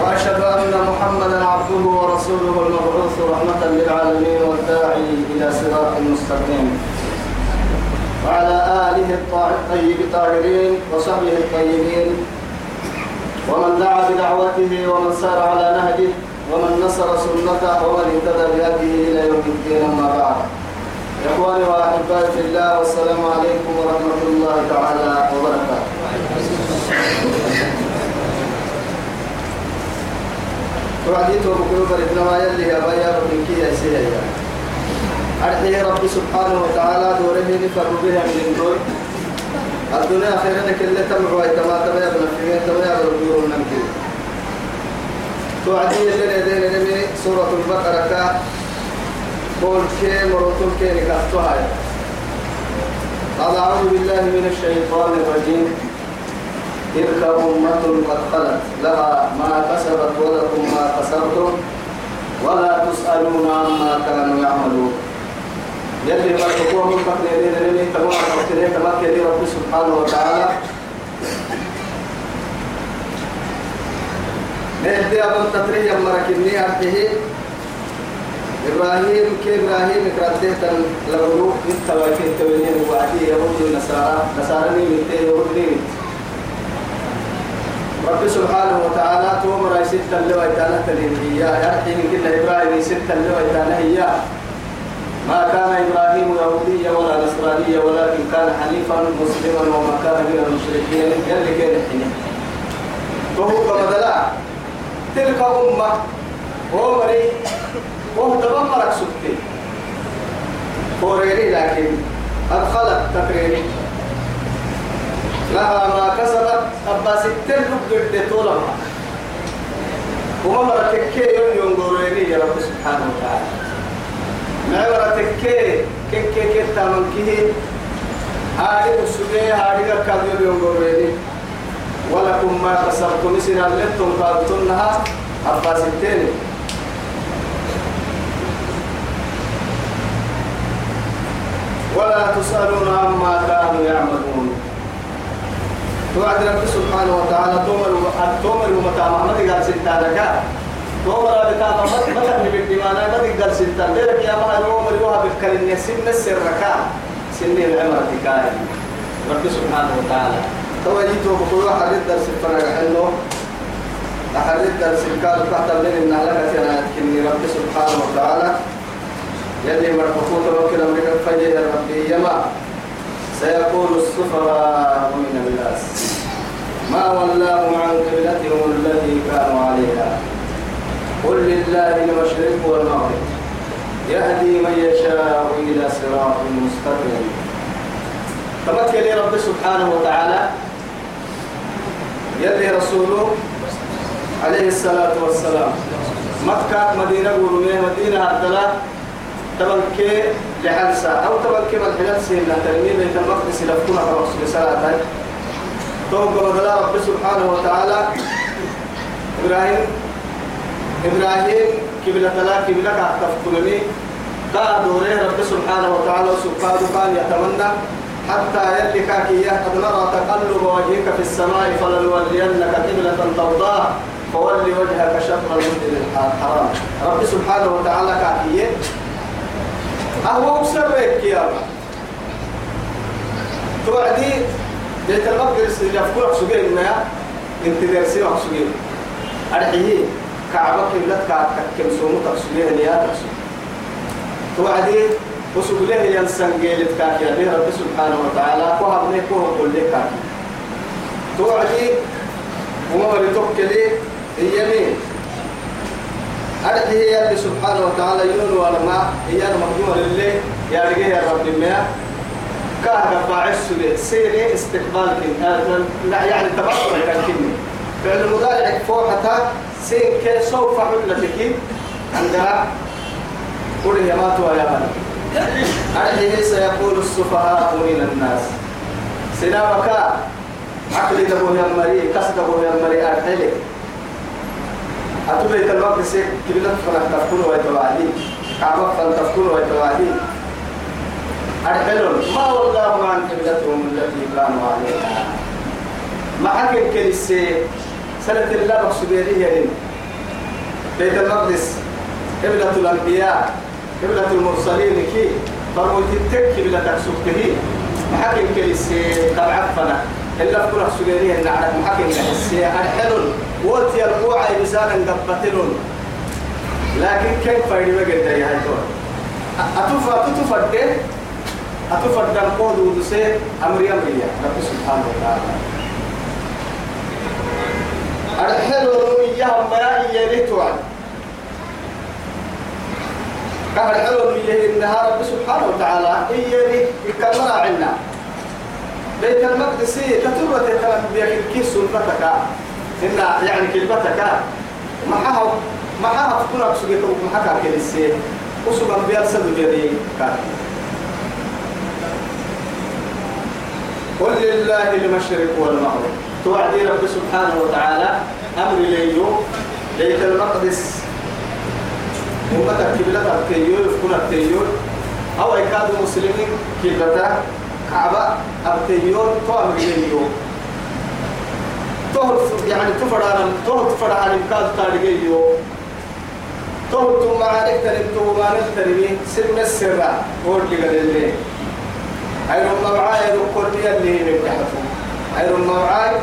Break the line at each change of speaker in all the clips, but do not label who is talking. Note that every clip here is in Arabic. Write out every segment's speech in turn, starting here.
وأشهد أن محمدا عبده ورسوله المبعوث رحمة للعالمين والداعي إلى صراط مستقيم. وعلى آله الطيب الطاهرين وصحبه الطيبين. ومن دعا بدعوته ومن سار على نهجه ومن نصر سنته ومن اهتدى بهديه إلى يوم الدين أما بعد. إخواني وأحبائي في الله والسلام عليكم ورحمة الله تعالى وبركاته. وعديت برد ما يلي يا بيا من كي يسيا أرحي ربي سبحانه وتعالى دوره نفر بها من دور الدنيا خيرا كل تمر ويتما تما ابن فيه تما ابن الدور نمكي توعدي اللي دين نمي سورة البقرة قول كي مرتون كي نكافتها أعوذ بالله من الشيطان الرجيم. تلك أمة قد خلت لها ما كسبت ولكم ما كسبتم ولا تسألون عما كانوا يعملون. يلي ما تقوم من فقر يدين لمن تقوم فقر كما كيدي رب سبحانه وتعالى. نهدي أبن تطريح مركني أرحيه إبراهيم كإبراهيم كرتيه لغلو إنت وكيت توينين وعدي يهود النصارى. نصارى نيمتي يهود نيمتي. رب سبحانه وتعالى تومر أي ستة اللي ويتانا تلين هي. يرحي إبراهيم ستة اللي ويتانا هي. ما كان إبراهيم يهوديا ولا نصرانيا ولكن كان حنيفا مسلما وما كان من المشركين. قال لي كان حين وهو كمدلا تلك أمة. ومري وهو تبمرك سبتي. فوريري لكن. أدخلت تقريبا لها ما كسبت أبا ستين رب طولها وما مرتكي يوم يوم قريني يا رب سبحانه وتعالى. ما مرتكي كن كن كن تامن كيه. هاري مسجى هاري كاد يوم قريني ولكم ما كسبتم سنة لتم قابتنها أبا ستين. ولا تسألون عما كانوا يعملون. توعد رب سبحانه وتعالى تومر تومر ومتى محمد قال ستانك تومر بتاع محمد تبني بالدمانا ما تقدر ستان لك يا ما يومر يوها بالكلمة سن السركا سن العمر تكاي رب سبحانه وتعالى. تو جيتوا بقول واحد الدرس الفرق حلو؟ أحد الدرس الكال تحت الليل إن كتير كني. رب سبحانه وتعالى. يلي مرفقوت وكل أمريكا فجأة ربي. يما سيقول السفراء من الناس ما ولاهم عن قبلتهم التي كانوا عليها. قل لله المشرق والمغرب يهدي من يشاء إلى صراط مستقيم. تمكن رب سبحانه وتعالى. يلي رسوله عليه الصلاة والسلام مكة مدينة ورمية مدينة هردلة تبكي لحنسا أو تبكي من حنسا إن تلميذ بيت المقدس لفكونا فرسول صلاة توقع بدلا رب سبحانه وتعالى إبراهيم إبراهيم قبلة لا قبلة كأتفكنني قال دوره رب سبحانه وتعالى سبحانه كان يتمنى حتى يلك كي قد نرى تقلب وجهك في السماء فلنولينك قبلة ترضاها فول وجهك شطر المسجد الحرام. رب سبحانه وتعالى كاكيه أهو سرك يا رب. توعدي بيت المقدس يفكر سجين ما إنت درسي سجين أرحيه كعبة كبلت كم سومو تقصدين يا تقصد. توعدي وسجله ينسن جيلت كاكي به رب سبحانه وتعالى كوها بني كوها كل كاكي توعدي وما هي مين أرحيه يا سبحانه وتعالى ينون ولما هي المقدومة لله يا رجيه يا رب المياه كهرباء باعث سيري استقبال لا يعني تبصر كني فعل المضارع فوحة سين كي سوف حلتك. عندها قل يا ماتوا يا من أرحيه سيقول السفهاء من الناس. سلامك. عقل دبو يا مري دبو يا مري أرحيه أتبعت المقدس كبلت فرح تفكون ويتوعدي كعبة فلتفكون ويتوعدي أرحلون ما والله عن قبلتهم التي كانوا عليها. ما حكم كنيسة سنة الله بخسبيرية بيت المقدس. قبلة الأنبياء؟ قبلة المرسلين؟ كي؟ فرموا تتك قبلة تكسبته ما حكم كنيسة قد عفنا. إلا في كل سجيريه إن على محكم كنيسة أرحلون وتي القوع بسانا قبتلون لكن كيف فايدة بقى يا هاي أتوفى أتوفى أتفردن قود ودسي أمري أمري رب سبحانه وتعالى. الحلو إياهم ما يليتوان قهر حلو إيه إنها رب سبحانه وتعالى. إيالي يكمل عنا. بيت المقدس تتوبة تتلم بيكي سنتك؟ إن يعني كلمتك. معها معها تكون أكسجيتك محكا كنسي وسبا بيرسل كان قل لله المشرق والمغرب. توعدي رب سبحانه وتعالى أمر ليو بيت المقدس. أمتك كبلة التيو يفكون التيو أو إكاد المسلمين كبلة كعبة التيو تو أمر ليو تهر يعني تفرع تهر تفرع عن إمكاد تارجيو تهر ثم عليك تريم تو ما نترمي سر السر قول لي قال لي. أي رب معاي ركورني اللي تحته أي رب معاي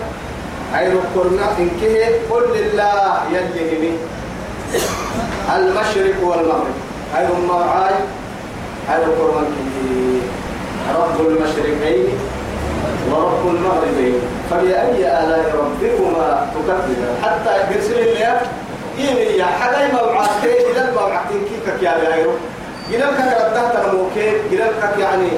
أي ركورنا إنكه قل لله يلي همي المشرق والمغرب. أي رب معاي أي ركورنا رب المشرقين ورب المغربين. فبأي آلاء ربكما تكذبان؟ حتى يرسل لي إيه يا حدا ما وعدتين إلى ما وعدتين كيف يا بيرو إلى كك ردها تنموكين إلى كك يعني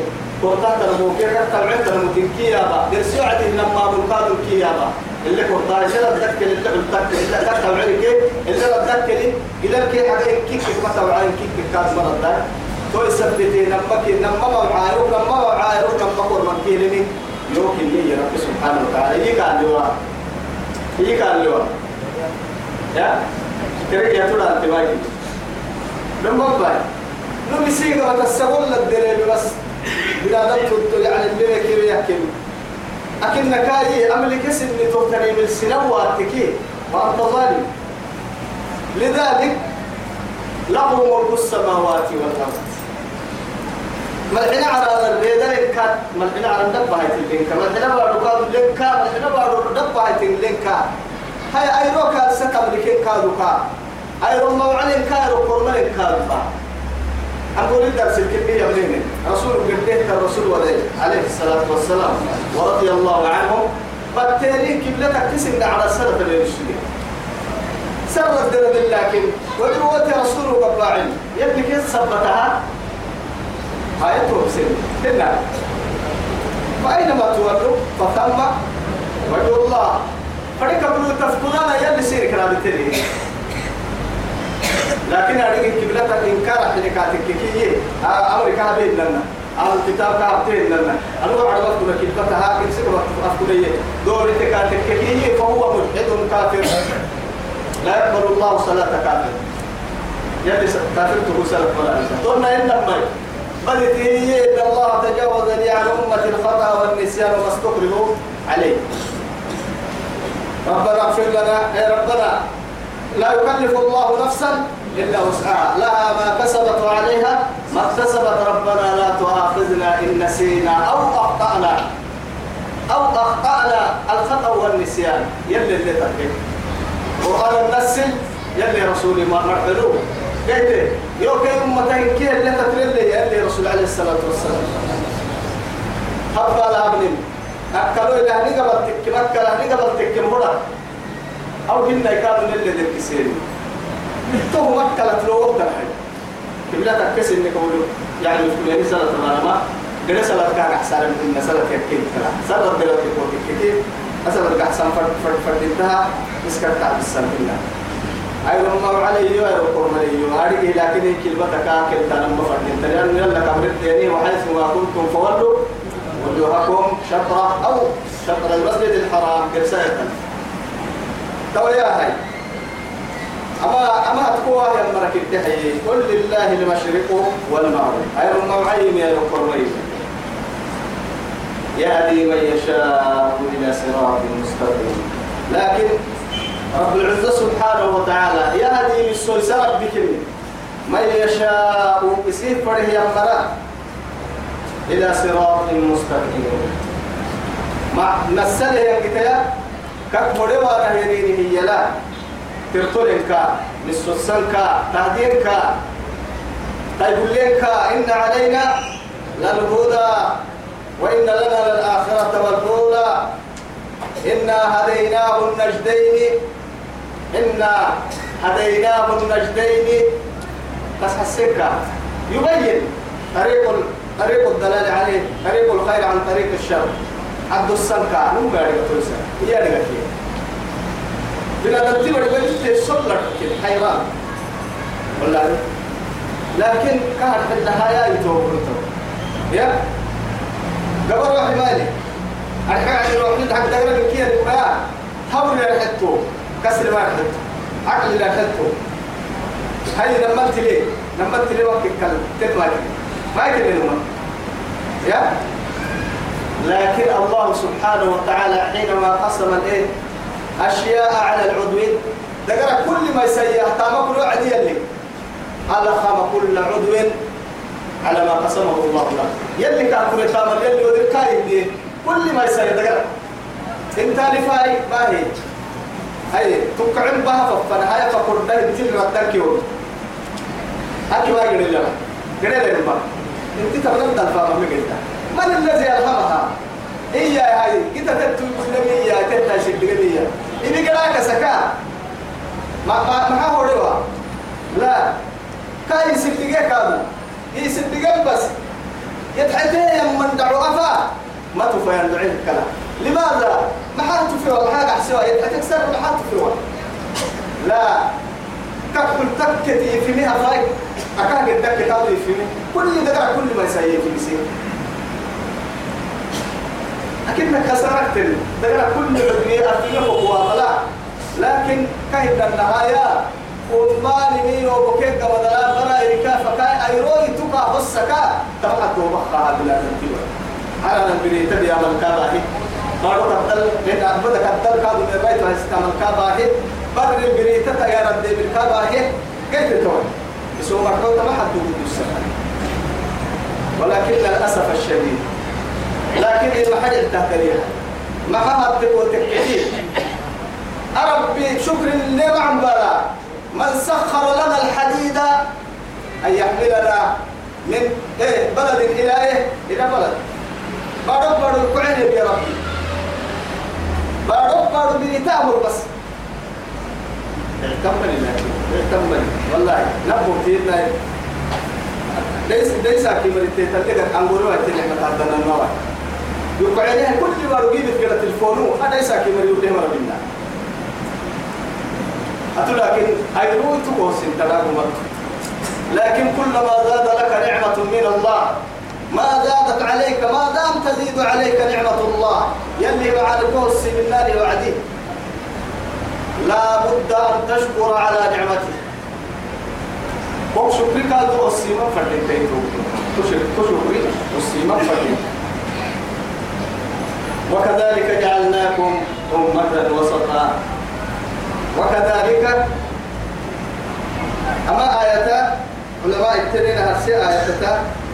كورتا تنموكين كك تبعت تنموكين يا با. درسوا عدي لما بنقاد كي يا با. اللي كورتا إذا ردك اللي كك تبعت كي اللي ردك لي إلى كي حدا كيك ما تبعت كيك كاس مرضى تو يثبتي نما كي نما ما وعايرو نما ما وعايرو نما كور من كي لمين يوكي لي رب سبحانه وتعالى. يقال لوا؟ يقال لوا؟ يا؟ كريك يا ترى أنت باقي باي. لو بيسيغا وتسول الدليل بس. بلا دم يعني اللي كيف يحكم. أكن كاي أملك اسم تغتني من سنوات تكي وأنت ظالم. لذلك له ملك السماوات والأرض. ملحنا على الريدة لنكا ملحنا على الدبة هاي تلينكا ملحنا بارو كادو لنكا ملحنا بارو الدبة هاي تلينكا هاي أيرو كاد ستم لكين كادو كا أيرو موعلين كادو قرمالين كادو كا أقول الدرس الكبير يبنين رسول قديه الرسول عليه الصلاة والسلام. ورضي الله عنه. بكتيرين كبلتك تسند على السنة اللي يشتري سر الدرب لكن ودروة رسول قباعين يبني كيف ثبتها آيته بسن هنا فأينما تولوا فثم وجه الله. فريق بلو تفقدنا يلي سير كلام التري لكن أريد كبلة إنكار حركاتك كي. أمريكا بين لنا. أو الكتاب كابتين لنا. أنا بعد وقت ما كتبتها كنت سكوا أفكارية دور تكاتك كي. فهو ملحد كافر. لا يقبل الله صلاة كافر. يلي كافر تقول صلاة ولا قلنا إن هي إن الله تجاوز لي عن أمة الخطأ والنسيان وما استقربوا عليه. ربنا اغفر لنا يا ربنا لا يكلف الله نفسا إلا وسعها. لها ما كسبت وعليها ما اكتسبت. ربنا لا تؤاخذنا إن نسينا أو أخطأنا أو أخطأنا الخطأ والنسيان. يلي اللي تركه قرآن النسل يلي رسولي ما مرحلوه كيف يو كي أمتين كي اللي تترلي يلي رسول عليه الصلاة والسلام. حبا لا ابن أكلوا إلى هني قبل تكم أكل هني قبل تكم مرة. أو هنا يكادوا اللي ذلك سيري تو مكلت له وقت الحين. كبلا تكسر إنك قولوا يعني فلاني سنة ما قد سنة كان أحسن من سنة يكين كلا سنة بلد يكون كتير أسأل أحسن فرد فرد فرد انتهى. مسكت تعب السنة أي رمى علي يا رب علي هذه لكن كلمة كاكل تنم بفرد. تلان يلا كبرت يعني وحيث ما كنتم فولوا وجوهكم شطرة أو شطر المسجد الحرام كرسالة تو يا هاي أما أما تقوى يا مرك التحيي قل لله المشرق والمغرب. أي رمى علي يا رب علي يهدي من يشاء إلى صراط مستقيم. لكن رب العزة سبحانه وتعالى. يهدي من سلسلة بكلمة من يشاء يسير فره يمرا إلى صراط مستقيم. ما نسله ينقتيا كفر وأنا هيريني هي لا. ترتلنك نسوسنك تهدينك تيقولنك إن علينا للهدى وإن لنا للآخرة والأولى. إنا هديناه النجدين. إنا هديناه النجدين بس حسيك يبين طريق طريق الدلال عليه طريق الخير عن طريق الشر. عبد السنكا مو قاعد يقول هي رجعت بلا ترتيب رجعت سلك حيران والله. لكن كان في النهاية يتوب يا؟ قبل روح مالي. الحاجة يروح ندحك دائما من كيا الكباء حول لا حتو كسر ما حتو عقل لا حتو هاي لما تلي لما تلي وقت الكلام تطلع ما يكلم يا لكن الله سبحانه وتعالى حينما قسم الإيه؟ أشياء على العضوين. دقر كل ما يسيح تام كل اللي على خام كل عضو على ما قسمه الله له. يلي كان كل يلي كاين كل ما يسيح دقر انت لفاي ما هي هاي تقعد بها ففنا هاي فقل ده تل رتكيو ما يقول لنا. قال لنا انت تبغى تلفا ما من الذي ألهمها؟ هي هاي. كده تتو مسلمية تتا شدقية إذا قرأك سكا. ما ما ما هو روا. لا. كاي سدقة كادو. هي سدقة بس. يتحدى من دعوا أفا. ما تفهم دعين الكلام. لماذا؟ ما حد تفهم ولا حاجة حسوا يتكسر ما حد تفهم لا. كل تكتي في مئة فاي أكاد الدكة كادو في كل دقة كل ما يسوي في مسير أكنك خسرت دقنا كل عدوية أفيه وقوالا لكن كهد النهاية ومال مين وبكيك ودلا برا إركا فكاي أيروي تقع بسكا تبقى توبخها بلا تنتيوة على نبري تبي عمل كاباهي بارو كتل لأن أبدا كتل كادو من بيت وهستعمل كاباهي بر البري تتا يا رب دي بالكاباهي كيف توي يسوع مرحوم ما حد يقول ولكن للأسف الشديد لكن إذا حاجة تهتريها ما حد تقول تكتير أربي شكر النعم بلا من سخر لنا الحديد أن يحملنا من إيه؟ بلد إلى إيه إلى بلد. بارك بارك كعين يا ربي. بارك بارك بني تأمر بس. لكن اعتمني والله نبو تيرنا ليس ليس كبر التيتل أنقولوا أتني متعدنا النوع يقعدها كل ما رجيب في التليفون هذا ليس كبر يقول مرة بالله لكن أيروي تقوس تلاقوا لكن كلما زاد لك نعمة من الله ما زادت عليك ما دام تزيد عليك نعمة الله. يلي مع القوس من النار وعديه لا بد أن تشكر على نعمته. وشكرك هذا السيما فردين تشكري السيما فردين وكذلك جعلناكم أمة وسطا. وكذلك أما آية علماء التنين هرسي آية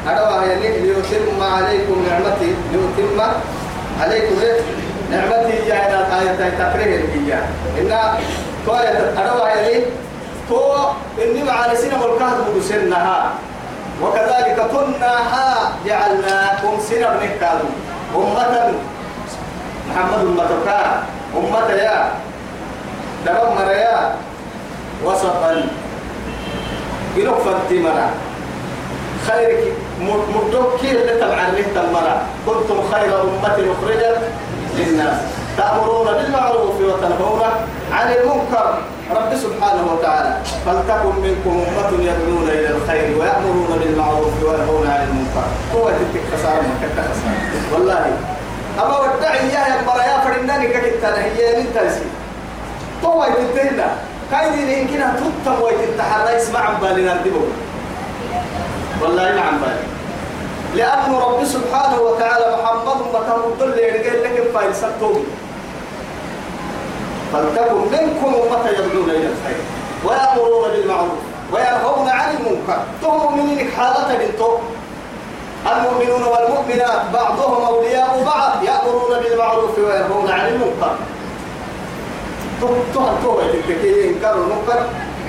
أدوى يعني ليتم عليكم نعمتي ليتم عليكم نعمتي يعني آية تقرير هي إن توية أدوى يعني تو إني مع نسينا والكهد مدسنها وكذلك كناها جعلناكم سنة بنكالو أمة محمد أمتك أمة يا دمر يا وسطا. إنك فانتمنا خيرك. مدوك كيف اللي له تمرا كنتم خير أمة أخرجت للناس. تأمرون بالمعروف وتنهون عن المنكر. رب سبحانه وتعالى فلتكن منكم أمة يدعون إلى الخير ويأمرون بالمعروف وينهون عن المنكر. هو تتك خسارة والله أما ودعي يا برايا فرناني كتنا هي من تنسي تو يتنتهنا كاين يمكن تطم ويتنتحر اسمع عن بالنا ندبو والله عن بالي لأن رب سبحانه وتعالى محمد مكان الضل يرجع لك فايل سبتوه فلتكن منكم أمة يدعون إلى الخير. ويأمرون بالمعروف وينهون عن المنكر. منك حالة بنتو. المؤمنون والمؤمنات بعضهم أولياء بعض يأمرون بالمعروف وينهون عن المنكر. تهم تهم تكتكي إنكار المنكر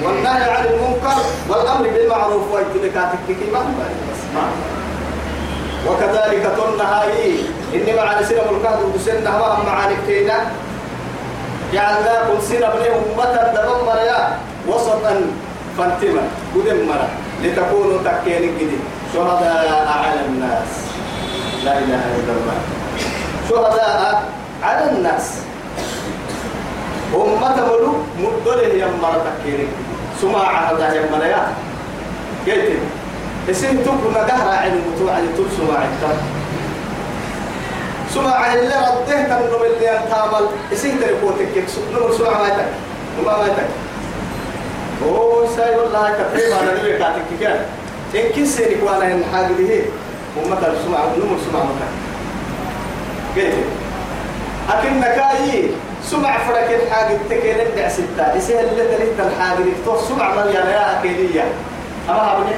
والنهي عن المنكر والأمر بالمعروف ويتبكى تكتكي ما بس ما وكذلك تنهاي إنما على سنة الكهد وسنة ما معاني كينا جعلناكم سنة بني أمة دمر يا وسطا فانتما. ودمر لتكونوا تكين جديد شهداء على الناس. لا إله إلا الله. شهداء على الناس. أمة ملو مدله يمر تكين سماع هذا يا كيف اسم تكون قهر عن المتوعد تل سماع التر سمع اللي رده تنو اللي انتامل إسين تريكوتك نمر سمع ما يتك وما ما يتك. هو ساي والله كتير ما نبي كاتك كان إن كسر وأنا إن حاجة دي وما تر سمع نمر سمع ما كيف أكن نكاي سمع فرق الحاجة تكين ابدع ستة إسيه اللي تريد الحاجة تو سمع مليانة يا أكيدية. أما هبني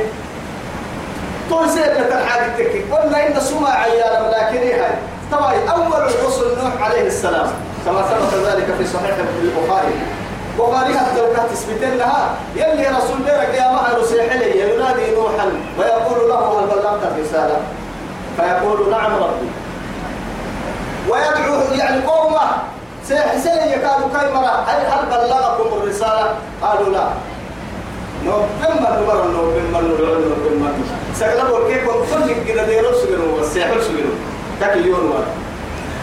تو إسيه اللي الحاجة تكين قلنا إن سمع عيالا لكن إيه هاي. طبعا أول الرسل نوح عليه السلام. كما ثبت ذلك في صحيح البخاري. بخاري حتى لو كانت تثبتين لها. يلي رسول بيرك يا مهر سيحلي ينادي نوحا ويقول له هل بلغت الرسالة. فيقول نعم ربي. ويدعو يعني قومه. سيحسن يكادوا كيمرة هل هل بلغكم الرسالة؟ قالوا لا. نوبمر نمر نوبمر نوبمر نوبمر سقلبوا كيف كل كده ديرو سجنوا والسيحل سجنوا تكليون ما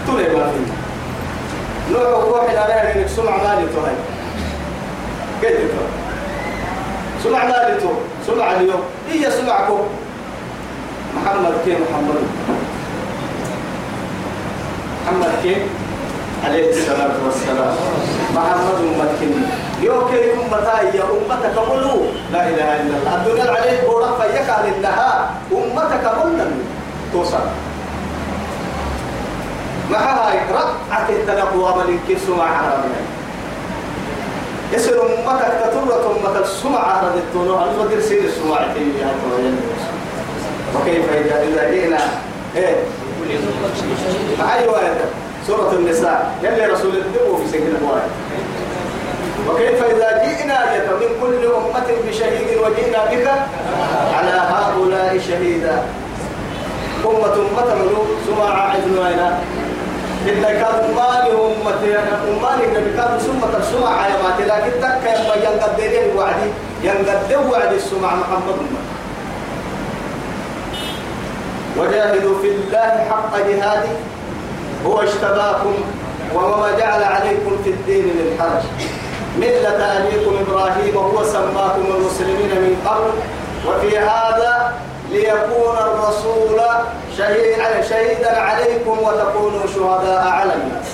تولي ما في. نوع روح على انك سمع مالي تو هاي. كيف تو سمع مالي تو سمع اليوم. هي سمعكم؟ محمد كيف محمد؟ محمد كيف؟ عليه الصلاة والسلام. محمد أمتكن يوكي أمتا يا أمتك ملو. لا إله إلا الله. الدنيا عليه بورا فيك على النها أمتك ملو توصل. مع هاي رقعة التنقوى من كسو مع عربنا يسر أمتك تطرة أمتك السمع عرب التونو هل مدير سير السمع تيجي وكيف إذا جئنا؟ إيه؟ أيوة سورة النساء. يلي رسول الدبو في سجن الواحد وكيف إذا جئنا من كل أمة بشهيد وجئنا بك على هؤلاء شهيدا. أمة أمة ملوك سمع عدنا إن كان مالي أمتي أمالي النبي كان سمة السمع على ما لكن تك يما ينقدر وعدي ينقدر وعد السمع محمد. وجاهدوا في الله حق جهاده. هو اشتباكم وما جعل عليكم في الدين من حرج. ملة أبيكم إبراهيم وهو سماكم المسلمين من قبل وفي هذا ليكون الرسول شهيدا عليكم وتكونوا شهداء على الناس.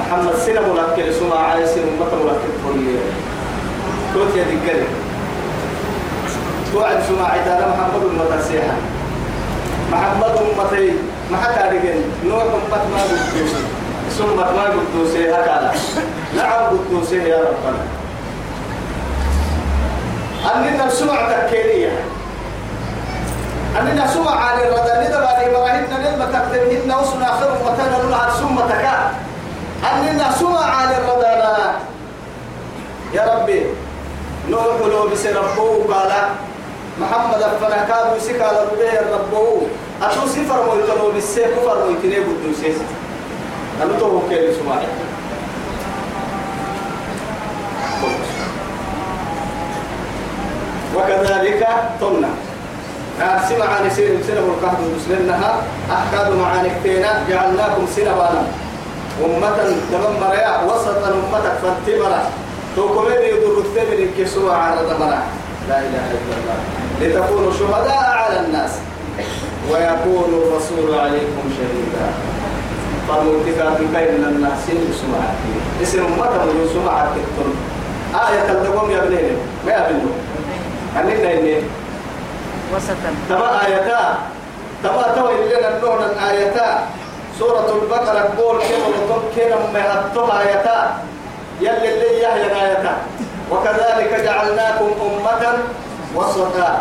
محمد سنة ملكل سمع على سنة مكة ملكل كل توت يا دقل توعد سمع عدالة محمد المتسيحة. محمد أمتي ما حتى رجل نوح أمت ما قدوسي ثم ما قدوسي هكذا. نعم قدوسي يا ربنا. أننا سمع تكيرية أننا سمع عن الردى ندبا لإبراهيم نلما تقدمهن وصنا آخر ومتنا نلعب ثم تكا أننا سمع عن الردى لا يا ربي نوح لو بس ربه قال محمد أفنا كادوا سكا لربه ربه أتو سفر مويتنو بالسيف كفر مويتني بدوسيس أنا تو كيري سمعي وكذلك تمنع ناسي معاني سير سنة والقهد مسلمنها أحكاد معاني كتينا جعلناكم سنبانا أمة دمم مريا وسطا أمة فانتمرا توكمين يدور الثمن كسوة على دمرا لا إله إلا الله. لتكونوا شهداء على الناس. ويكون الرسول عليكم شهيدا. فالمنتقى بين الناس سمعة اسم أمة من سمعة تكتن آية الدقوم يا بنين ما يبنوا أننا إني.
وسطا.
تما آيتا. تما توي لنا النور الآيتا سورة البقرة قول كم وطم كم مهتم آيتا. يلي اللي يهي آيتا. وكذلك جعلناكم أمة وسطا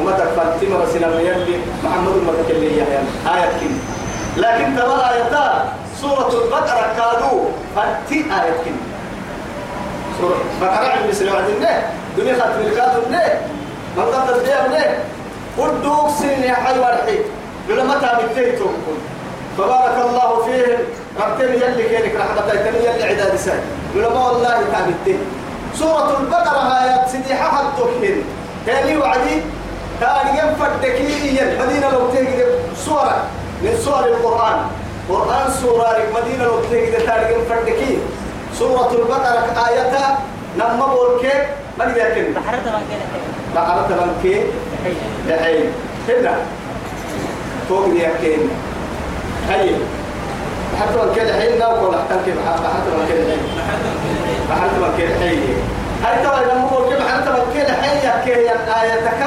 أمة فاتمة رسول يلي محمد أمة اللي يهي آية كم لكن تما آيتا سورة البقرة كادوا فأتي آية كم سورة بقرة عند مثل وعدنا دنيا خاتم الكادو من قدر بيها منه ودوك سن يا حي ورحي لما تعمل فبارك الله فيهم. ربتني يلي كينك رحمة يلي عداد ساي. لما والله تعمل سورة البقرة آيات سيدي حد تكهن تاني وعدي تاني ينفد دكيئيا مدينة لو تهجد سورة من سور القرآن. قرآن سورة مدينة لو تهجد تاني ينفد دكيئ سورة البقرة آياتها نما بولكي ما نقدر كن؟
بحرت كان
بقرة بنكي دحين هنا فوق دي أكين هاي بحرت بنكي دحين لا ولا حتى بحرت بنكي دحين بحرت بنكي دحين هاي ترى نما بولكي بحرت بنكي دحين يا كي يا آياتك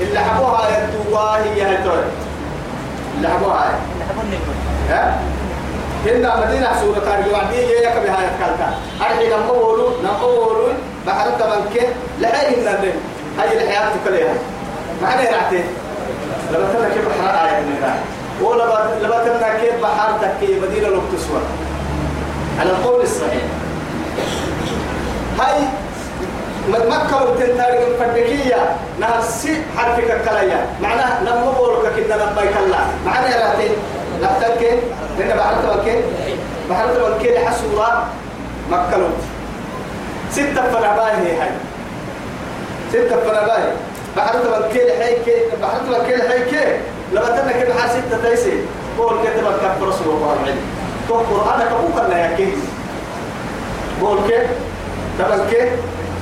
اللي حبوها آية هي هاي ترى اللي حبوها آية
نحبون
ها؟ هنا مدينة سورة تاريخ. وعدي يا كبي هاي كالتا أرحي نمولو نمولو بحر تمنك لحي هنا بين هاي الحياة كلها. ما حدا يرعتي لما تنا كيف بحر آية من ولا لما تنا كيف بحر تكي مدينة لو تسوى. على القول الصحيح. هاي مكة وتنتارك الفردكية نهر سي حرفك كلايا معناه لما بقولك كنا لبيك الله. معناه راتي لا تنكي لأن بحرت وكي بحرت وكي لحسورة مكة لوت ستة فرعباي هي هاي. ستة فرعباي بحرت وكي لحيك بحرت وكي لحيك لما تنك بحر ستة تيسي. قول كتب الكفر رسول الله عليه تو قرآن كبوك الله يكي قول كي تبالكي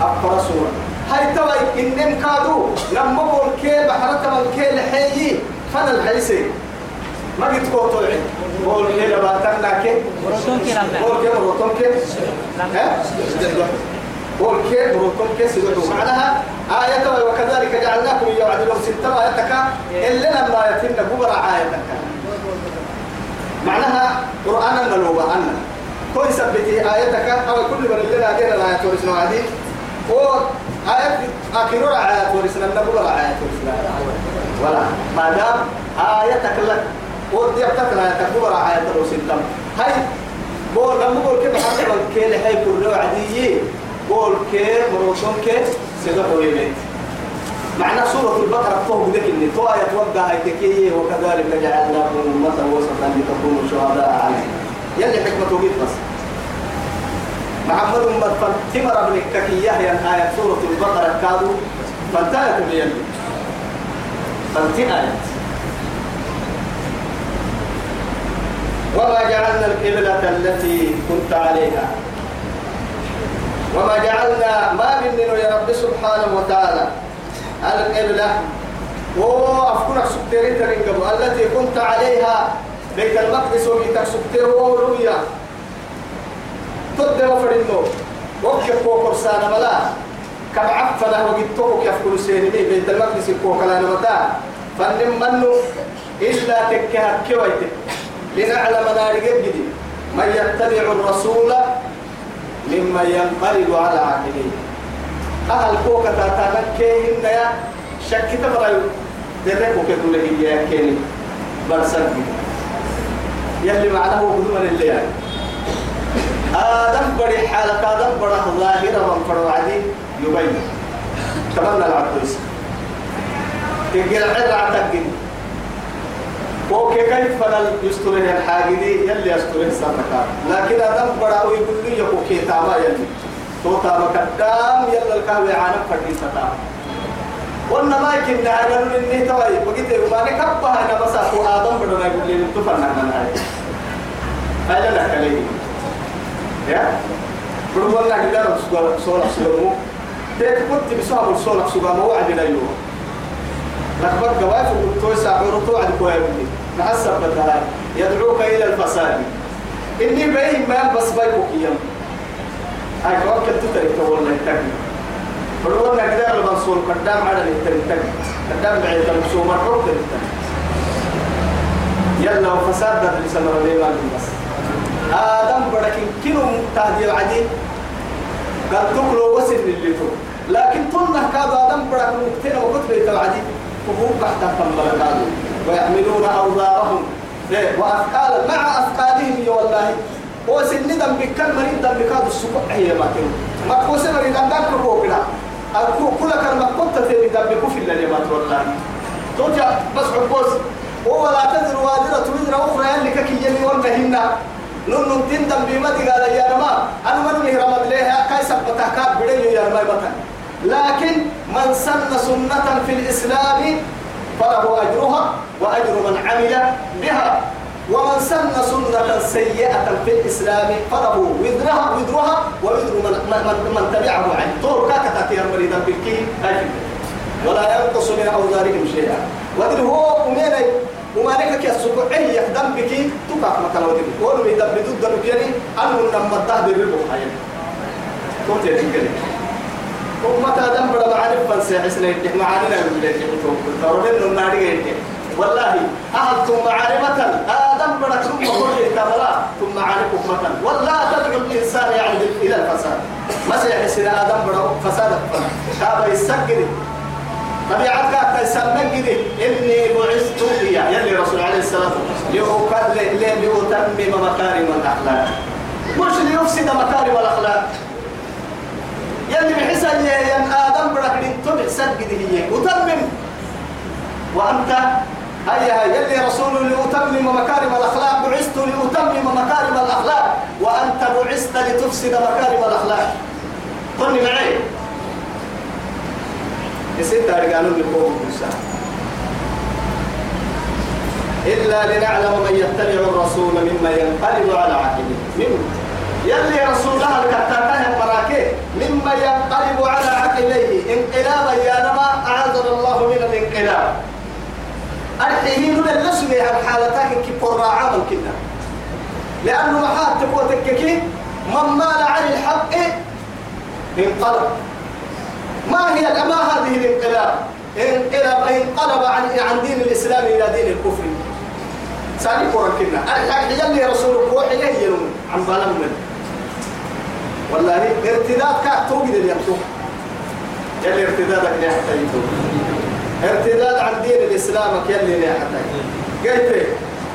أفر رسول هاي توي إنم كادو لما قول كي بحرت وكي لحيي فانا الحيسي. ما قلت قول كي لما تنك
ورسول كلام
قول كي مروتون كي. ها؟ قول كي مروتون كي سيدو. معناها آية وكذلك جعلناكم يوعد لهم ستة آياتك إلا لما يتم كبر آياتك معناها قرآن نلوبة أنا كل سبتي آياتك أو كل من لنا دين الآيات ورسنا عدي و آيات آخر آيات ورسنا نبغى آيات ورسنا ولا. ما دام آياتك لك ودي أبتك لا تكبر آيات ورسنا هاي بول لما بقول كيف حتى الكيل هاي كله عادية بقول كيف مروشون كيف سيدا قريبين معنى سورة البقرة فوق ذلك اللي طوى يتوقع هيتكيه وكذلك جعلناكم أمة وسطا لتكونوا شهداء عليه يلي حكمة بيت بس. محمد أمة فانتمر ابن الككية هي آية سورة البقرة كادوا فانتهت بيلي فانتهت وما جعلنا القبلة التي كنت عليها. وما جعلنا ما مننا يا رب سبحانه وتعالى. القبلة وأفكرك ترنقبوا التي كنت عليها بيت المقدس وبيتك سكتير ورؤيا تد وفرنو وكيف كوكر سانا ملا. كم عفنا وقدتوك يفكر سيني بيت المقدس كوكلا نمتا. فنم منو؟ إلا تكهر كويتك لنعلم نار جدي من يتبع الرسول ممن ينقلب على عقله. أهل كوكا تاتانا كيهن يا. شك تبرأيو. درك وكتول هي يا كيني. برسل يلي معناه بدون اللي يعني. آدم بدي حالة آدم بڑا ظاهرة من فرو عدي يبين تمنى العبد تقل عرع تقل وكي كيف فنل يستره الحاجدي؟ يلي يستره سرك لكن آدم بڑا ويقول لي يكو كي تاما يلي. تو تاما كدام يلا الكاوي عانم فردين تتام قلنا ما يمكن نعلم إني توي وقلت ما نكبها أنا بس أكو آدم. بدنا يقول لي تفرنا من هاي. هاي لا كليه يا؟ بقول لك كده سؤال سؤال سلمو تيت كنت بسبب السؤال سؤال ما وعد لا يوم. لقد جواف وتوي ساعور توعد كويبني نحسب بدها يدعوك إلى الفساد. إني بين ما بس بيبوك يوم هاي كوكب تترك تقول لك تكلم بقول لك ده المنصور قدام على التنتج قدام بعيد المسوم الحب يلا وفساد ده اللي سمر لي ما بس. آدم بركين كيلو تهدي العديد قال تقلو وسن اللي تو. لكن تنه كاد آدم برك مكتنا وقت بيت العديد وهو تحت تنبل كادو ويحملون أوزارهم. وأثقالا مع أثقالهم يا والله هو سن دم بكل مريض دم بكاد السكوت هي ما كان ما كوسه مريض دم دم كوكنا أكو كل كنت تبي دم بكوف إلا لما والله توجع بس عبوس. هو لا تزر وازرة وزر أخرى اللي كي يلي ولا هنا. نون تندم بما قال يا رما أنا من مهر رمض لها كاي سبتها كاب بدل يا رما بطن لكن من سن سنة في الإسلام فله أجرها وأجر من عمل بها. ومن سن سنة سيئة في الإسلام فله وزرها وزرها ووزر من, من, من تبعه عنه طور كاكتا تيار مريدا بالكي ولا ينقص من أوزارهم شيئا. ودل هو أميني وما نكك يسوق أي يخدم بك تقع مكان ودل ولو يدب ضد الكيري أنه لما تهدي الربو حيا كنت يتنقل ومتى دم بڑا معارف فنسي حسنين معانينا من بلاد يقولون ترون الناري والله أهل ثم معرفة. آدم بڑا ثم كل كبلا ثم معرفة مثلا ولا تدعو الإنسان يعني إلى الفساد. مسيح سيد آدم بڑا فساد. كابا يسجد طبيعتك تسمى كده إني بعثت يا يلي رسول عليه الصلاة والسلام. لأتمم مكارم الأخلاق. مش ليفسد مكارم الأخلاق. يلي بحس أن آدم بركن تبع سجد هي. وتمم وأنت هيا يلي رسول لأتمم مكارم الأخلاق بعثت لأتمم مكارم الأخلاق. وأنت بعثت لتفسد مكارم الأخلاق. قلني معي. يصير تارجانون لقوم موسى. إلا لنعلم من يتبع الرسول مما ينقلب على عقبه مما يلي رسولها الكتاكه مراكي مما ينقلب على عقبيه انقلابا يا نما أعاذنا الله من الانقلاب. الحين للسمي عن حالتك كي قرى عمل كنا. لأنه محات تقوى تككي من مال عن الحق انقلب. ما هي ما هذه الانقلاب؟ انقلب انقلب عن عن دين الإسلام إلى دين الكفر. سالي قرن كنا. الحق يلي رسول الله يهينون عن بالمن والله ارتداد كا توجد اليمسوح يلي ارتدادك يا حتى ارتداد عن دين الإسلام يلي يا حتى. قلت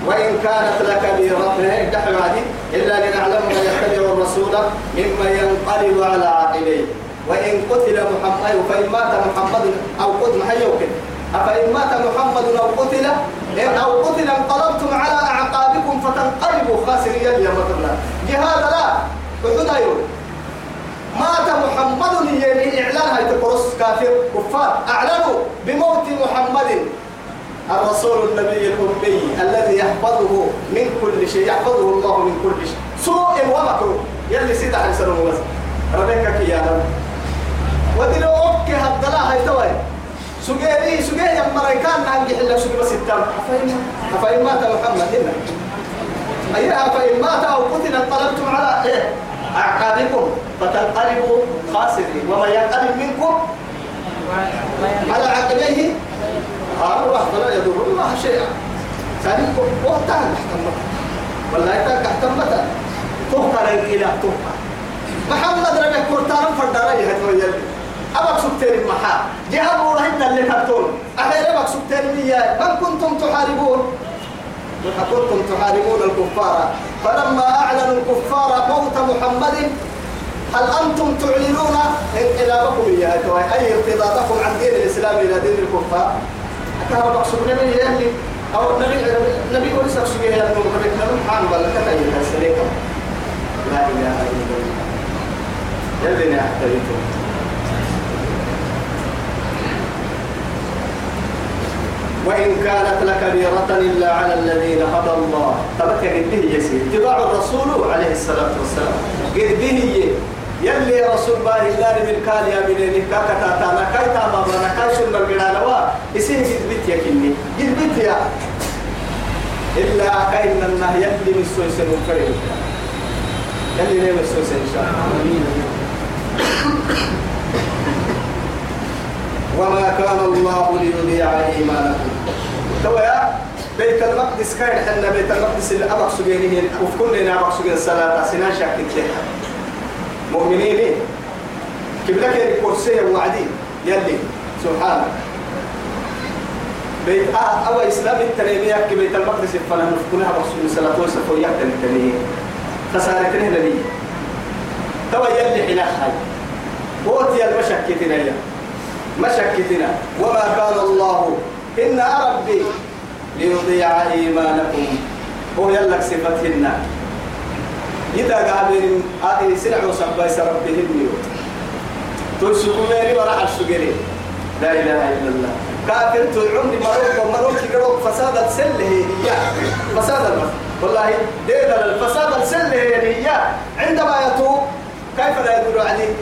وإن كانت لكبيرة دحل عادي إلا لنعلم من يتبع الرسول مما ينقلب على عقبيه وإن قتل محمد فإن مات محمد أو قتل محيوك أفإن مات محمد أو قتل أو قتل انقلبتم على أعقابكم فتنقلبوا خاسرين يا مثلا جهاد لا أيوه مات محمد يعني إعلان هاي تقرص كافر كفار أعلنوا بموت محمد الرسول النبي الأمي الذي يحفظه من كل شيء يحفظه الله من كل شيء سوء ومكروه يلي سيد عليه السلام بس ربك يا رب ودلو أوكي هدلا هاي توي سجيري سجيه يا مريكان نعم جحلا سجي بس التام أفإن مات محمد هنا أيها أفإن مات أو قتل انقلبتم على إيه أعقابكم فتنقلبوا خاسرين. وما ينقلب منكم على عقبيه الله فلا يضر الله شيئا. ثانيكم وقتها احتمت والله يتاك احتمت تهكر إلى تهكر محمد ربك كورتان فرداري هتوي يلي. أبك سكتير المحا جهاد ورهن اللي كرتون. أخير أبك سكتير مياه. من كنتم تحاربون؟ كنتم تحاربون الكفار. فلما أعلنوا الكفار موت محمد هل أنتم تعلنون؟ انقلابكم يا أي ارتباطكم عن دين الإسلام إلى دين الكفار؟ كان مقصود نبي يلي أو نبي نبي ولسه سجيه يا نور بدك نروح عن ولا كذا يا لا إله إلا الله. يلي نحتاجه وإن كانت لكبيرة إلا على الذين هدى الله. تبت قد يسير. اتباع الرسول عليه الصلاة والسلام. قد يلي رسول الله الله من كان يا بني كاكا تاتا كاي تاما بنا كاي سن الجنانا وا اسيه بيت يا كني. بيت يا. إلا كاين النه يلي من سوي سن كريم يلي نيم سوي سن إن شاء الله. وما كان الله ليضيع إيمانكم. تو يا بيت المقدس كان حنا بيت المقدس اللي أبغى سجينه كل أبغى سجين الصلاة سنان شاكين كيها. مؤمنين. كبلك الكرسي وعدي يلي. سبحانه بيت آه أو إسلام التنمية كبيت المقدس فلا نفكونها رسول الصلاة والسلام يحتل التنمية. خسارة لي تو يلي حلاك هاي ووتي المشكتنا مشكتنا. وما كان الله إن ربي ليضيع إيمانكم. هو يلك صفتهن إذا قابل آدي سنع وصبا سربهن تلسكوا ميري وراح السجري لا إله إلا الله. كافر تعمر مروك ومروك يقولوا فساد السلة هي فساد والله ديدا الفساد السلة هي. عندما يتوب كيف لا يدور عليه؟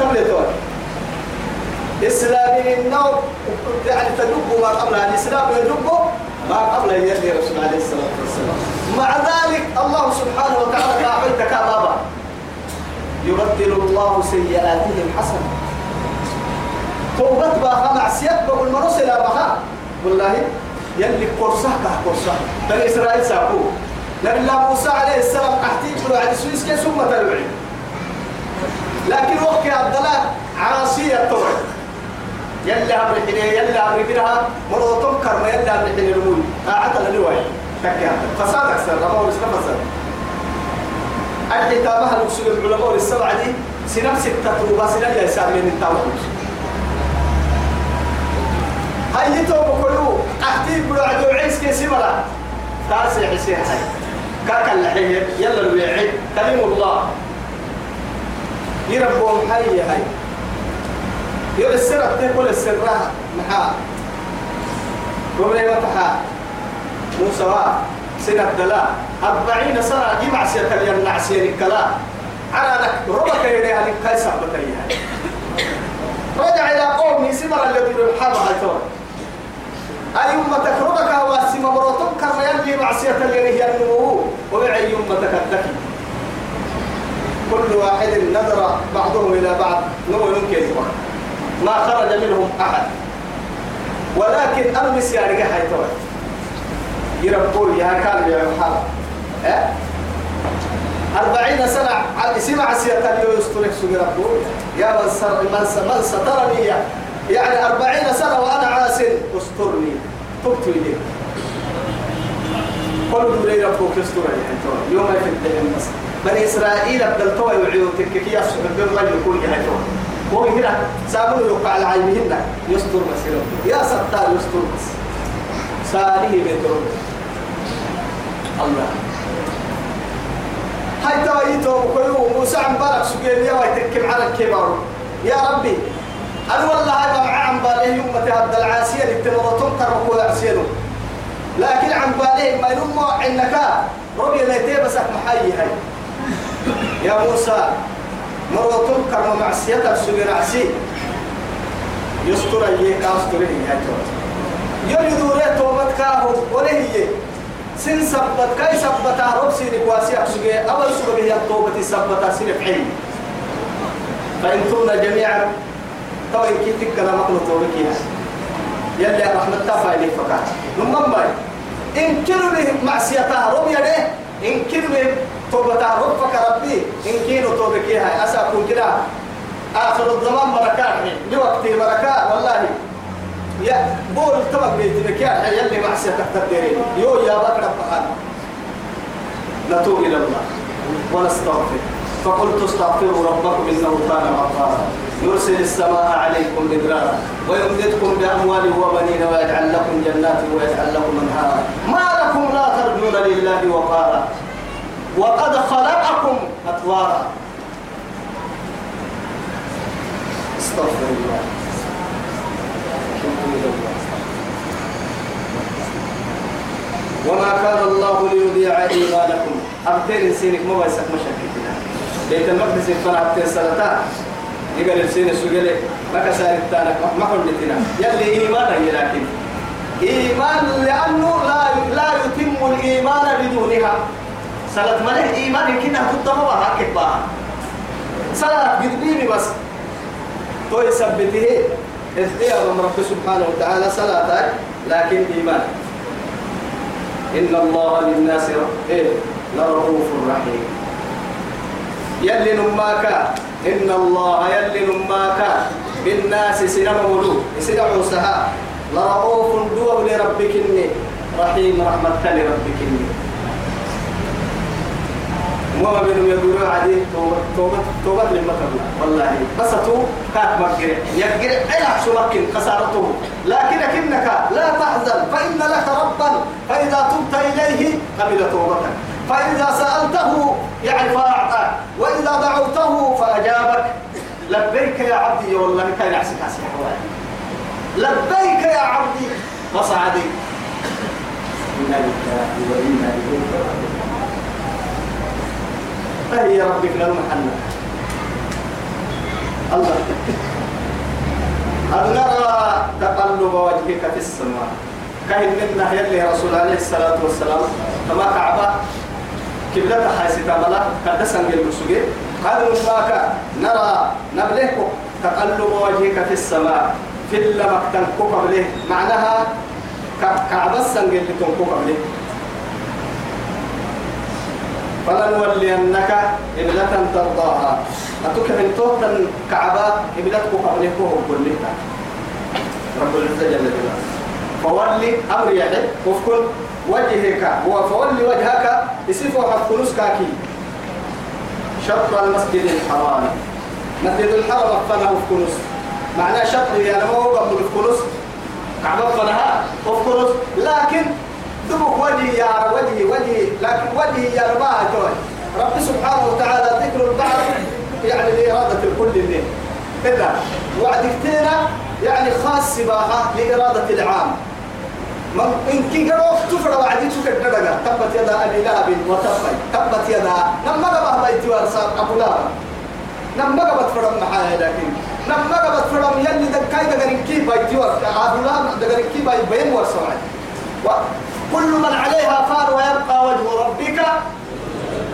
تبليتون. إسلامي النوم يعني تدب ما قبل الإسلام يدب ما قبل يدي رسول عليه الصلاة والسلام. مع ذلك الله سبحانه وتعالى كعبيت كبابا يبدل الله سيئاتهم حسنة. توبت بها معصيات بقول إلى بها. والله يلي قرصة كقرصة بني إسرائيل ساقو نبي الله موسى عليه السلام قحتي بلو على سويس كي ثم تلوعي. لكن وقت عبد الله عاصية التوبة. يلي أمر حين يلي أمر حينها مرة كرم يلي أمر حين المول أعطى الرواية تكي فساد أكثر رمى ورسنا فساد الحتابها المقصود العلماء والسبعة دي؟ سنب ستة توبة سنب يسار من التوبة هاي توبة كلو أحتيب بلو عدو عيس كي سمرا تاسع حسين هاي كاكا اللحية يلا الويعي كلم الله. يربون حي هاي يقول السر تقول السر محا ومن فتحا موسى سنة دلا أربعين سنة جمع سيرك اليوم سير الكلا على لك ربك يلي عليك كيسا بتريها رجع إلى قومي سمر الذي بالحرب هايتون أي أمتك ربك واسم مراتك كما يلي معصية الذي هي النمو وبعي أمتك الذكي كل واحد نظر بعضهم إلى بعض نمو يمكن ما خرج منهم أحد. ولكن أمس يا رجع هايتون يربون يا كان يا محمد؟ أربعين سنة على سمع سيئة يسترك سوى ربون يا من سر من سر من سترني يعني أربعين سنة وأنا عاس. استرني. تبت لي. قالوا لي ربك استرني يوم في الدين بني إسرائيل أبدلتوا يعيدوا تككيا سبب ما يكون يهجون وهي هنا سابوا يقع العيبهن يستر بس يا ستار يستر بس ساليه بيت ربك الله. هاي توايتو كيو موسى عم بارك سجين يا ويتكم على الكبار. يا ربي أنا والله هذا مع عم باليه يوم هذا العاسية اللي تمرتهم تركوا يعسينه لكن عم باليه ما ينمو عنك ربي لا يتبسك محيي هاي. يا موسى مرتهم كرم معصيتك سجين عسي يستر أيه كاستره هاي يريدوا له توبتك ولا هي. سن سبت كاي سبت رب سين كواسي أكسجي أول سبب هي التوبة سبت سين في فإن تمنا جميعا طبعا كي تكلا مقلو توبة كيها. يلي رحمة تفا إليك فقط نمم باي. إن كنوا معصيتها رب يده إن كنوا توبة رب فك ربي. إن كنوا توبة كيها. أساكم كده. آخر الزمان بركات لوقت بركات. والله. يا بول تبق بيتك يا يلي معسى تقدرين يو يا بكر بحال نتوب إلى الله. ونستغفر فقلت استغفروا ربكم إنه كان غفارا. يرسل السماء عليكم مدرارا. ويمددكم بأموال وبنين ويجعل لكم جنات ويجعل لكم أنهارا. ما لكم لا ترجون لله وقارا. وقد خلقكم أطوارا. استغفر الله. وما كان الله ليضيع إيمانكم. أبتين سينك ما بيسك مشاكلنا بيت المقدس فلا أبتين سنتان يقال السين السجلة ما كسار التانك ما حلتنا يلي إيمانا لكن. إيمان لأنه لا لا يتم الإيمان بدونها. صلاة ملك إيمان كنا كنت ما بها كبها صلاة قدبيني بس. تو يثبته اختيار من رب سبحانه وتعالى صلاتك لكن إيمان. إن الله للناس إيه؟ لرؤوف رحيم. يلي نماك إن الله يلي نماك. بالناس سنما مولو سنما سها لرؤوف دوا لربك رحيم رحمة لربك إني. وما بينهم يقولوا عادي توبة توبة توبة لما تبلا والله. بس تو كات مكر يقر إلى مكن خسارته لكن كنك لا تحزن. فإن لك ربا. فإذا تبت إليه قبل توبتك. فإذا سألته يعني فأعطاك وإذا دعوته فأجابك. لبيك يا عبدي. والله كان يحسك عسي لبيك يا عبدي. وصعدي. إنا لله وإنا إليه راجعون. فهي ربك للمحنة الله. قد نرى تقلب وجهك في السماء؟ كهن منا يلي رسول عليه الصلاة والسلام. كما كعبة؟ كبلة حيث ملا. كدسن المسجد قال ماك نرى نبلهك. تقلب وجهك في السماء. في اللمك تنكوك معناها كعبة سنجل تنكوك له فلنولينك قبلة ترضاها. أتوك من توتا كعبة قبلتك قبلك وقل لك رب العزة جل فولي أمر يحب وفكن وجهك. وفولي وجهك. يسيفوا حفظ كاكي. شطر المسجد الحرام. مسجد الحرام فنا وفكنس معناه شطر يعني ما هو قبل الفكنس كعبة فنها لكن دبك وجهي يا وجهي وجهي لكن وجهي يا رب توي رب سبحانه وتعالى ذكر البعض يعني لإرادة الكل اللي كذا وعد كتيرة يعني خاص بها لإرادة العام. إن كي قالوا تفرع وعدي تكر درجة تبت يدا أبي لهب وتبت تبت يدا لما قبها بيتي وارسال أبو لهب. لما قبت فرم محايا لكن. لما قبت فرم يلي دكاي دقرين كي بيتي وارسال. أبو لهب دقرين كي بيتي وارسال. كل من عليها فان ويبقى وجه ربك.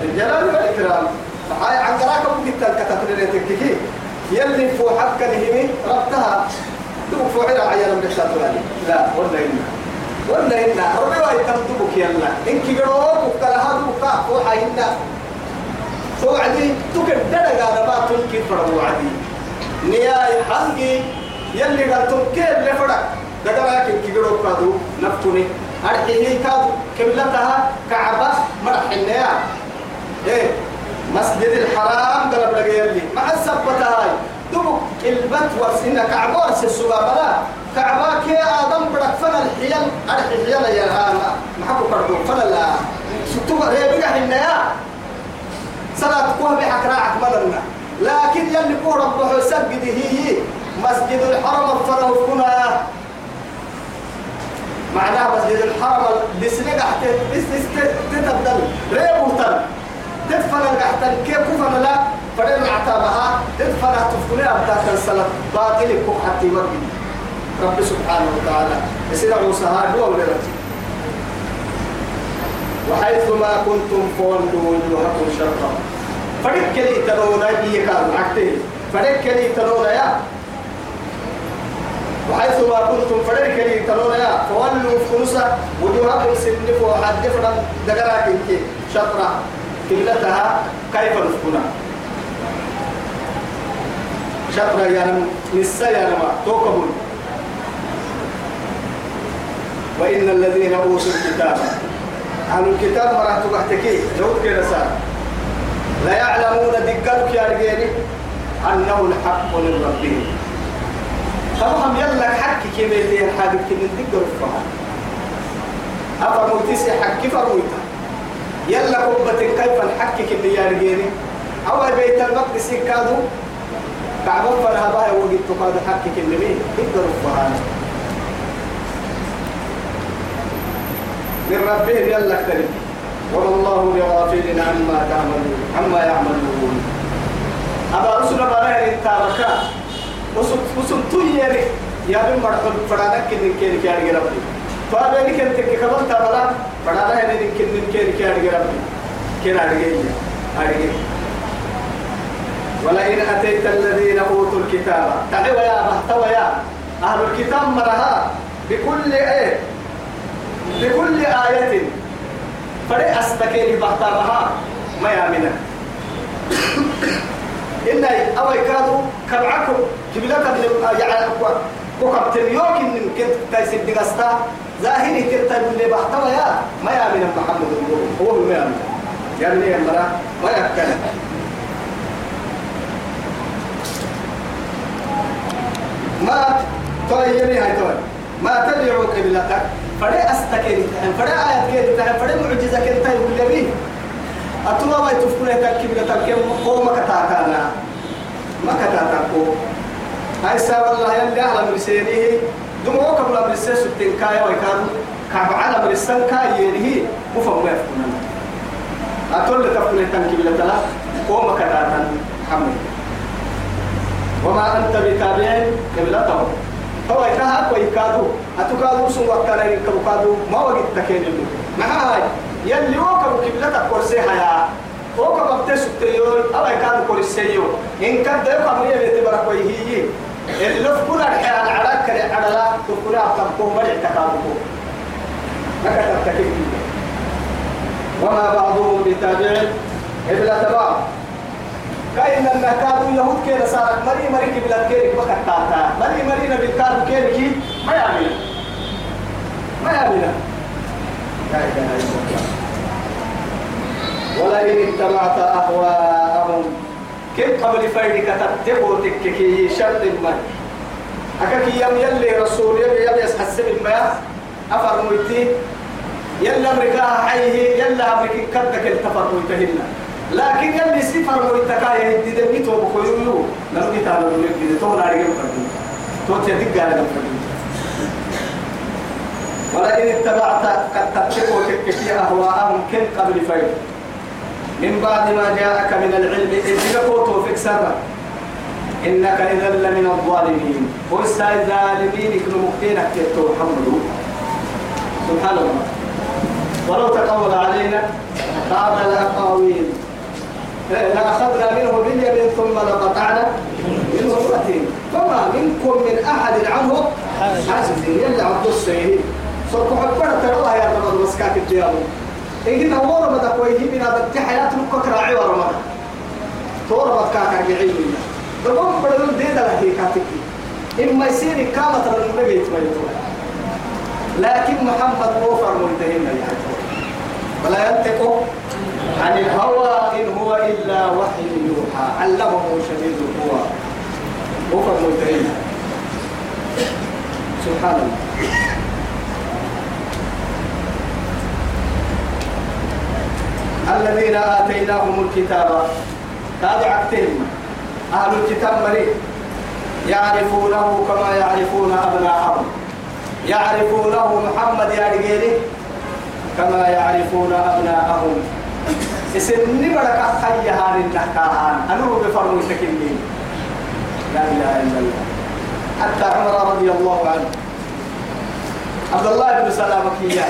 الجلال والإكرام. هاي عن قراك ممكن تلك تكتكي. يلي فو حق نهمي ربتها. دبك فو علا عيانا من الشاطراني لا ولا إنا. ولا إنا. ربي واي تمدبك يلا. إنك قروك وكلها دبك فو حينا فو عدي. تكدد ما تنكي فرمو عدي. نياي حنقي يلي قال تنكي اللي فرق دقلاك إنك قروك كادو نفتني أرحيه كاد كبلتها كعبة مرح النيا. إيه مسجد الحرام قلب لقيا لي مع السبتة هاي دبك البت ورسنا كعبة ورس السبابة لا. كعبة كي آدم بدك فن الحيل أرحي الحيل يا هاما ما حكوا كردو فن لا. ستوبة ريبقى النيا. صلاة قوة بحك راعك مدرنا لكن يلي قوة ربه هي مسجد الحرم فرهو كنا معناها مسجد الحرم قحت بس تتبدل. ريبوتن تدفن قحتن كيف كفن لا فدين عتابها تدفن تفكني أبدا الصلاة باطل كوك حتى يوجد رب سبحانه وتعالى. يصير موسى هو وحيث ما كنتم فولوا وجوهكم شرقا فدك لي تلونا بيه كانوا عكتين فدك لي تلونا يا وحيث ما كنتم فريق لي تلونا يا فولوا فلوسا وجوهكم سنفوا حد فرن دقراك إنك شطرة. قبلتها كيف نفكنا شطرة يا نم نسا يا نما توكبون. وإن الذين أوتوا الكتاب أهل الكتاب مرحت بحتكي جود كده لا يعلمون دقلك يا رجالي أنه الحق من ربهم. فهم يلا حكي كم اللي الحاجة كم ندقر فها أفا موتيسي حكي فرويتا يلا قبة كيف الحكي كم يا رجالي أول بيت المقدس كادو كعبا فرها باي وقت تقاد حكي كم مين؟ ندقر فها من ربهم يلا اكترب وما الله بغافل عما تعملون عما يعملون. أبا رسول الله إن رسول رسول تيري يا بن مرحب فرانا كن كن كان ربي. فأبي كن تك كبر تابلا فرانا هني كن كن كان ربي. كن أرجع أرجع ولئن أتيت الذين أوتوا الكتاب تعالوا يا محتوى يا أهل الكتاب مرها بكل إيه؟ بكل آية. فري أستكين بحتامها ما يامنا إن أو يكادوا كبعكم كبلة يعني وكم تنيوك إن كنت تيسد دقستا ظاهري كنت اللي بحتوى يا ما يامنا محمد هو ما يامنا يعني يا مرا؟ ما يكلم ما طيبني هاي توي. ما تدعو قبلتك. فدي أستكين فدي آيات تهم فدي معجزة كده تهم باليمين. أتوا ما يتفكون هتك قبلتك كم قوم كتاكانا ما كتاكو هاي سال الله يلي على مرسينه دموع قبل مرسيه ستين كايا ويكادو كعب على مرسان كايا يليه مفهم ما يفكون أتول تفكون هتك قبلتك قوم كتاكانا محمد. وما أنت بتابع قبلتهم. هو يكاه كوي كادو أتكادو سن وكانا ينكبو كادو ما وقت تكين له مع هاي يلي وكبو قبلتك كورسيها يا. وكبو بتسو تيول أو يكادو كورسيو إن كاد يكبو يبي تبرك ويهي اللي في كل الحياة على كل على لا تكون أتبقوا مرع تكادو ما كتب تكين وما بعضهم بتابع قبلة بعض. لما كانوا يهود كده صارت مري مري قبلة كيرك بكتاتا مري مري نبي كانوا كيرك ما يعمل ما يعمل لا إله إلا الله ولئن اتبعت أهواءهم. كيف قبل فايدك تتبو تككي شرط ما أكاكي يم يلي رسول يبي يبي يسحسب ما أفر ميتي يلا أمريكا حيه يلا أمريكا كدك التفر ميتهنا لكن يلي سفر ويتكايا يدي دمي تو بخيرو لم يتعلم من يدي تو ناري فردي تو تدق على فردي ولكن اتبعت قد تتقوا تكفي أهواءهم كن قبل فيد من بعد ما جاءك من العلم إذ لقوا توفيق سرا إنك إذا لمن الظالمين. وإسا الظالمين كانوا مقتينك يتو محمد سبحان الله ولو تقول علينا بعض الأقاويل. لأخذنا منه باليمين ثم لقطعنا منه الوتين فما منكم من أحد عنه؟ حاجز يلا عبد السيد سوف حبنا ترى يا رب مسكاك الديابو كنا هو رمضة كويه من هذا حياة نكوك راعي ورمضة تو رمضة كاكا جعيل دبون بدل ديدا لهي كاتك. إما يصير كامة النبي يتميتون لكن محمد وفر منتهينا يا ولا ينطق عن الهوى إن هو إلا وحي يوحى. علمه شديد القوى. وفر منتهين سبحان الله. الذين آتيناهم الكتاب. هذا عكتهم أهل الكتاب مريء يعرفونه كما يعرفون أبناءهم. يعرفونه محمد يا رجالي كما يعرفون أبناءهم. إسني برك حي هان النحكاهان. أنو بفرمو تكلمين لا إله إلا الله. حتى عمر رضي الله عنه. عبد الله بن سلام كيا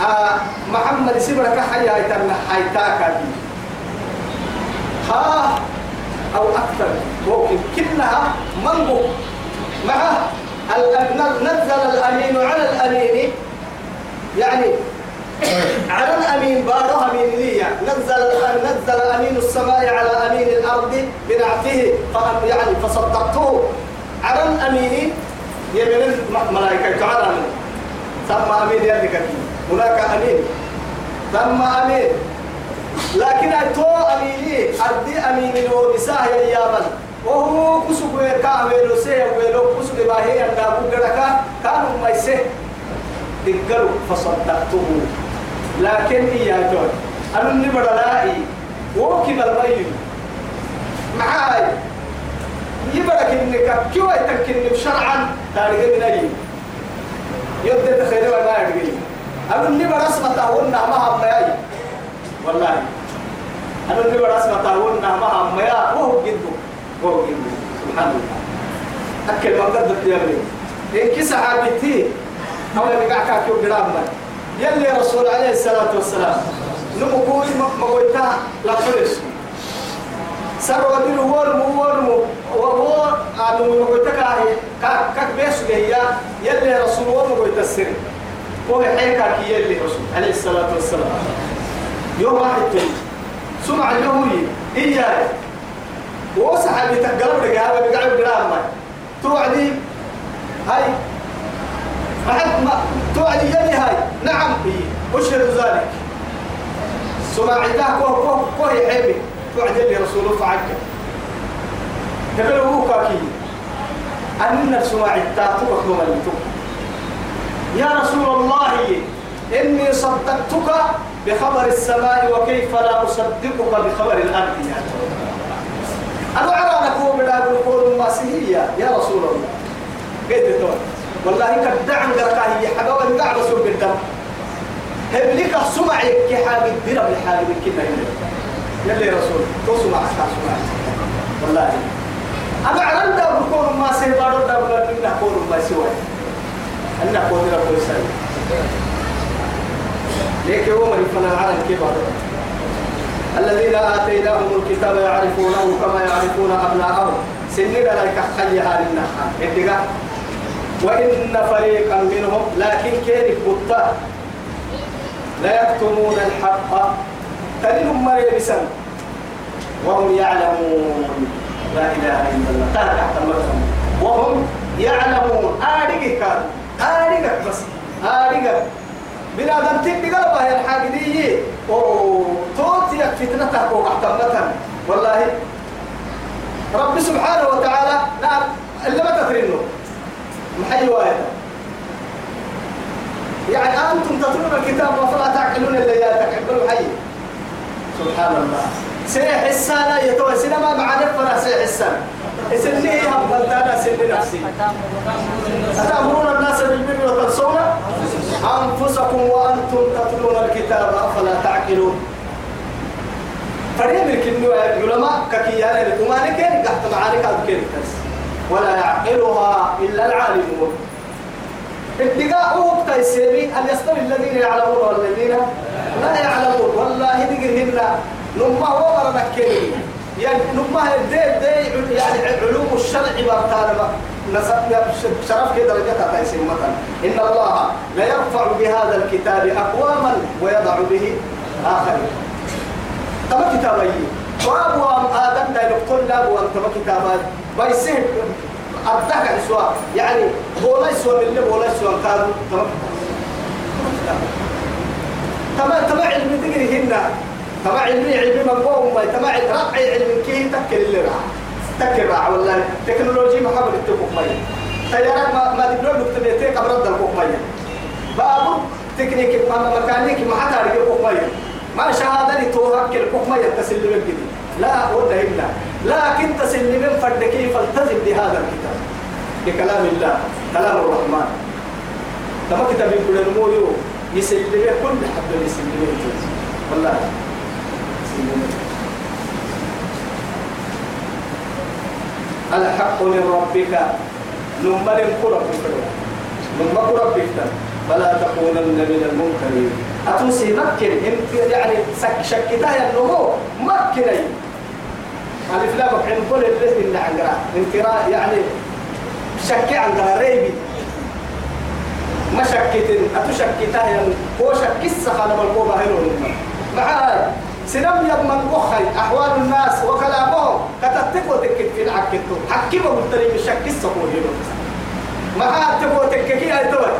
آه محمد سبرك حي هايتنا حيتاك ها؟ أو أكثر. ممكن كلها منبو مع نزل الأمين على الأمين. يعني على الأمين بارو أمين ليا نزل نزل أمين السماء على أمين الأرض بنعته. يعني فصدقته. على الأمين يمن الملائكة تعالى. ثم أمين يدك. هناك أمين. ثم أمين. لكن أتو أميني أردي أمين ونساء يا وهو كسب كاويلو سيه ويلو كسب باهي أن أبو جركا. كانوا ما يسه تقلوا فصدقته. لكن يا جون. أنا نبرة لائي وكيل البين معاي. يبرك إنك كيف يتكلم شرعا. تاريخ من أي يبدأ تخيل ما يرجع أنا اللي برسمة تهونا ما هم ياي والله. أنا اللي برسمة تهونا ما هم يا وهو جدو. وهو جدو. سبحان الله. أكل ما قدرت يا ابني. إن كي صحابتي أو اللي قاعد كاكيو قرام يلي رسول عليه الصلاة والسلام. نمكوي مقويتا لا تلس سر ودين هو المو هو المو وهو أنو مقويتا كاهي. كاك بيس هي يلي رسول هو مقويتا السر. هو حيكا كي يلي رسول عليه الصلاة والسلام. يوم واحد تاني. سمع اليهودي إياه وصحابي تقلب رجال بقعد قرام توعدي. هاي. أحد ما. توعدي يلي هاي. نعم. هي أشهد ذلك سماعتها كوه كوه كوه يحبي توعدي يلي رسوله فعلك. تقول هو كاكي أن سماعتها توك يوم يا رسول الله إني صدقتك بخبر السماء وكيف لا أصدقك بخبر الأرض يا أنا أرى نكون بلا بقول ما سهية يا رسول الله. قد تقول والله كدع عن قرقاه هي حاجة ولا قاعد أسوق الدم هبلك سمعك كحاجة الدرب الحاجة من كنا يلي رسول تو سمع سمع والله. أنا ده بقول ما إنه بقول ما سوى أنا ده بقول سوى ليك هو من فنا على الكبار الذين آتيناهم الكتاب يعرفونه كما يعرفون أبناءهم. سنين لا يكحل هذه النحا وإن فريقا منهم لكن كيف بطا لا يكتمون الحق. تلهم مريبسا. وهم يعلمون. لا إله إلا الله. وهم يعلمون. آرقك آرقك بس آرقك بلا دم تبدي قلبها يا الحاجة دي أو توت يا فتنتك وقحتمتها والله رب سبحانه وتعالى نعم اللي ما تترنه محي واحد. يعني أنتم تتلون الكتاب وفلا تعقلون اللي تعقلون حي. سبحان الله. سيح السنة يتوى سينما مع نفر سيح السنة. سني هم بلدانا سني نفسي. أتأمرون الناس بالبر وتنسون أنفسكم وأنتم تتلون الكتاب أفلا تعقلون؟ فريم الكنو علماء ككيانا لكمانك قحت معانك أذكر ولا يعقلها إلا العالمون. اتقاء وقت السيري أن يستوي الذين يعلمون والذين لا يعلمون. والله ذكرهن نما هو مرة يعني نما دي دي يعني علوم الشرع برتانا شرف كده درجتها تيسير مثلا. إن الله لا يرفع بهذا الكتاب أقواما ويضع به آخرين. تما كتابي وابو آدم دا يقول لا أبو تما كتابات بيسير أردك السؤال يعني بولا من اللي بولا يسوى كانوا تما تما تما علم تجري هنا. تما علمي علمي من قوم ما تما رأي علم كي تكل اللي راح؟ تكل راح والله. تكنولوجيا ما حبل التوقف مية تيارات ما ما تقدر نكتب تيك أبرد الكوك مية بابو تكنيك ما مكانيك ما حتى رجع كوك مية ما شهادة لتوهك الكوك مية تسلم الجديد لا ولا إلا. لكن تسلم فردكي فالتزم بهذا الكتاب. بكلام الله كلام الرحمن. لما كتاب يقول المويو يسلم كل حد يسلم والله. الحق من ربك نمر قرب نمر قرب فلا تكونن من المنكرين. أتوسي مكن يعني شكتها يا النمو مكني ألف لا عن كل اللي اللي عن انكراء يعني شكي عن ريبي ما شكتن أتشكتها يا هو شك السخانة بالقوبة هلون معاي. سنم يضمن أخي أحوال الناس وكلامهم. كتتك وتكت في العكتو. حكي وقلت لي بشك هلون معاي تبو تككي أي توي.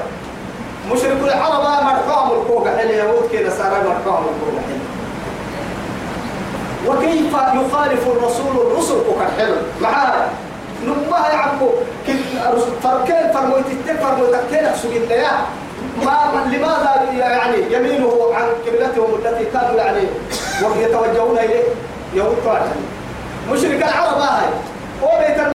مشرك العرب مرحوم الكوكا حلي يهود كده صار مرحوم الكوكا وكيف يخالف الرسول الرسل كوكا حلو معاه نبها يعبو فركين فرمويت فرمويت كين أحسن الله ما لماذا يعني يمينه عن قبلتهم التي كانوا يعني ويتوجهون إليه يهود مشرك العرب هاي